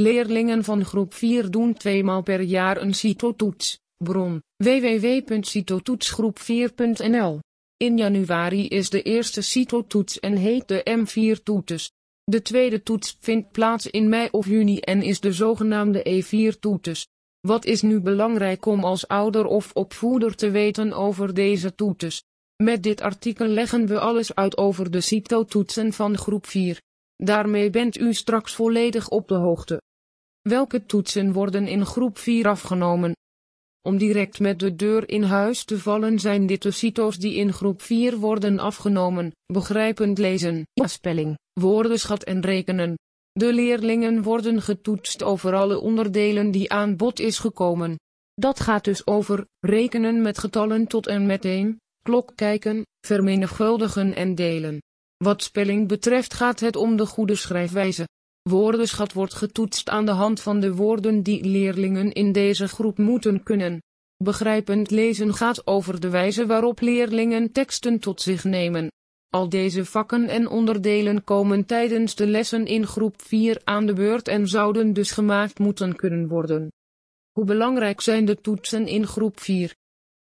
Leerlingen van groep 4 doen tweemaal per jaar een CITO-toets. Bron www.citotoetsgroep4.nl. In januari is de eerste CITO-toets en heet de M4-toetes. De tweede toets vindt plaats in mei of juni en is de zogenaamde E4-toetes. Wat is nu belangrijk om als ouder of opvoeder te weten over deze toetes? Met dit artikel leggen we alles uit over de CITO-toetsen van groep 4. Daarmee bent u straks volledig op de hoogte. Welke toetsen worden in groep 4 afgenomen? Om direct met de deur in huis te vallen zijn dit de CITO's die in groep 4 worden afgenomen, begrijpend lezen, spelling, woordenschat en rekenen. De leerlingen worden getoetst over alle onderdelen die aan bod is gekomen. Dat gaat dus over rekenen met getallen tot en met 1, klok kijken, vermenigvuldigen en delen. Wat spelling betreft gaat het om de goede schrijfwijze. Woordenschat wordt getoetst aan de hand van de woorden die leerlingen in deze groep moeten kunnen. Begrijpend lezen gaat over de wijze waarop leerlingen teksten tot zich nemen. Al deze vakken en onderdelen komen tijdens de lessen in groep 4 aan de beurt en zouden dus gemaakt moeten kunnen worden. Hoe belangrijk zijn de toetsen in groep 4?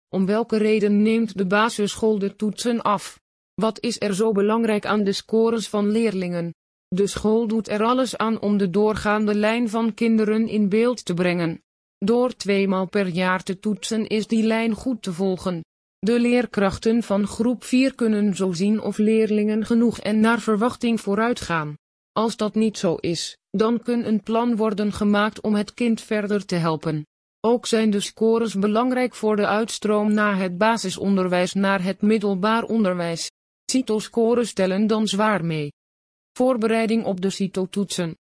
Om welke reden neemt de basisschool de toetsen af? Wat is er zo belangrijk aan de scores van leerlingen? De school doet er alles aan om de doorgaande lijn van kinderen in beeld te brengen. Door tweemaal per jaar te toetsen is die lijn goed te volgen. De leerkrachten van groep 4 kunnen zo zien of leerlingen genoeg en naar verwachting vooruit gaan. Als dat niet zo is, dan kan een plan worden gemaakt om het kind verder te helpen. Ook zijn de scores belangrijk voor de uitstroom na het basisonderwijs naar het middelbaar onderwijs. CITO-scores stellen dan zwaar mee. Voorbereiding op de CITO-toetsen.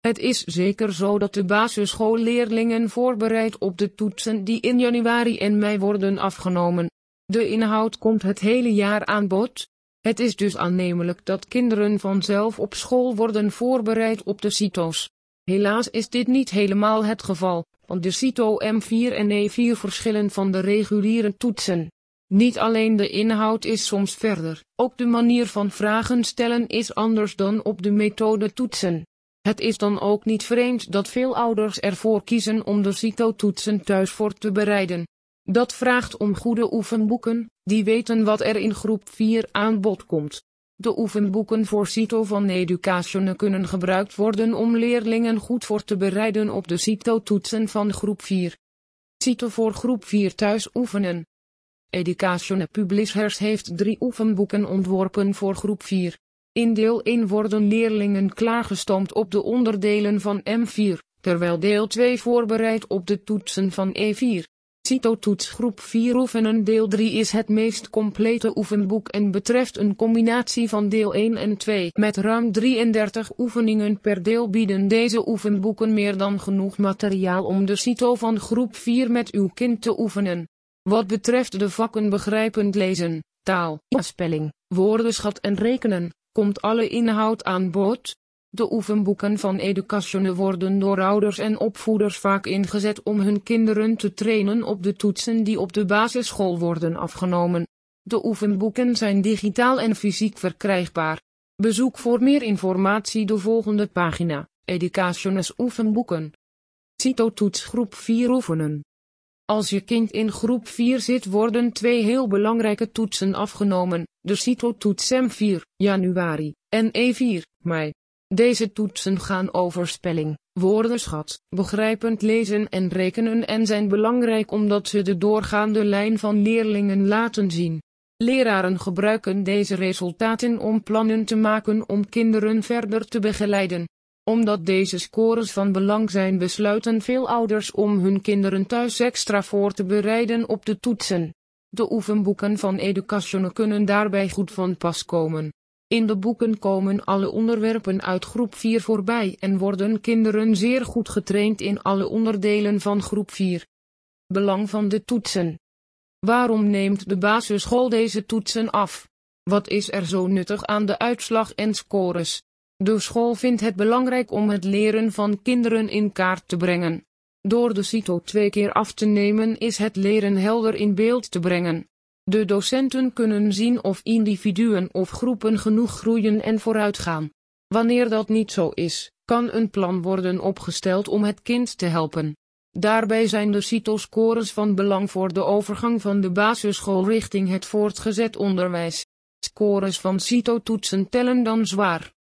Het is zeker zo dat de basisschoolleerlingen voorbereid op de toetsen die in januari en mei worden afgenomen. De inhoud komt het hele jaar aan bod. Het is dus aannemelijk dat kinderen vanzelf op school worden voorbereid op de CITO's. Helaas is dit niet helemaal het geval, want de CITO M4 en E4 verschillen van de reguliere toetsen. Niet alleen de inhoud is soms verder, ook de manier van vragen stellen is anders dan op de methode toetsen. Het is dan ook niet vreemd dat veel ouders ervoor kiezen om de CITO-toetsen thuis voor te bereiden. Dat vraagt om goede oefenboeken, die weten wat er in groep 4 aan bod komt. De oefenboeken voor CITO van Education kunnen gebruikt worden om leerlingen goed voor te bereiden op de CITO-toetsen van groep 4. CITO voor groep 4 thuis oefenen. Education Publishers heeft drie oefenboeken ontworpen voor groep 4. In deel 1 worden leerlingen klaargestoomd op de onderdelen van M4, terwijl deel 2 voorbereidt op de toetsen van E4. CITO-toets groep 4 oefenen deel 3 is het meest complete oefenboek en betreft een combinatie van deel 1 en 2. Met ruim 33 oefeningen per deel bieden deze oefenboeken meer dan genoeg materiaal om de CITO van groep 4 met uw kind te oefenen. Wat betreft de vakken begrijpend lezen, taal, spelling, woordenschat en rekenen, komt alle inhoud aan bod. De oefenboeken van Education worden door ouders en opvoeders vaak ingezet om hun kinderen te trainen op de toetsen die op de basisschool worden afgenomen. De oefenboeken zijn digitaal en fysiek verkrijgbaar. Bezoek voor meer informatie de volgende pagina, Educationes oefenboeken. CITO-toets groep 4 oefenen. Als je kind in groep 4 zit worden twee heel belangrijke toetsen afgenomen, de CITO-toets M4, januari, en E4, mei. Deze toetsen gaan over spelling, woordenschat, begrijpend lezen en rekenen en zijn belangrijk omdat ze de doorgaande lijn van leerlingen laten zien. Leraren gebruiken deze resultaten om plannen te maken om kinderen verder te begeleiden omdat deze scores van belang zijn besluiten veel ouders om hun kinderen thuis extra voor te bereiden op de toetsen. De oefenboeken van Education kunnen daarbij goed van pas komen. In de boeken komen alle onderwerpen uit groep 4 voorbij en worden kinderen zeer goed getraind in alle onderdelen van groep 4. Belang van de toetsen. Waarom neemt de basisschool deze toetsen af? Wat is er zo nuttig aan de uitslag en scores? De school vindt het belangrijk om het leren van kinderen in kaart te brengen. Door de CITO twee keer af te nemen is het leren helder in beeld te brengen. De docenten kunnen zien of individuen of groepen genoeg groeien en vooruitgaan. Wanneer dat niet zo is, kan een plan worden opgesteld om het kind te helpen. Daarbij zijn de CITO-scores van belang voor de overgang van de basisschool richting het voortgezet onderwijs. Scores van CITO-toetsen tellen dan zwaar.